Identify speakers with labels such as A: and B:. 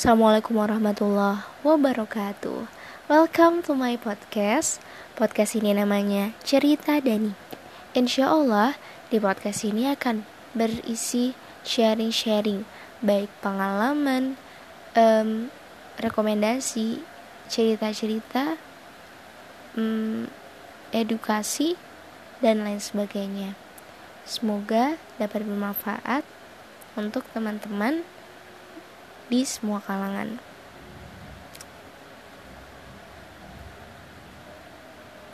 A: Assalamualaikum warahmatullahi wabarakatuh. Welcome to my podcast. Podcast ini namanya Cerita Dani. Insya Allah di podcast ini akan berisi sharing-sharing Baik pengalaman, um, rekomendasi, cerita-cerita, um, edukasi, dan lain sebagainya. Semoga dapat bermanfaat untuk teman-teman di semua kalangan.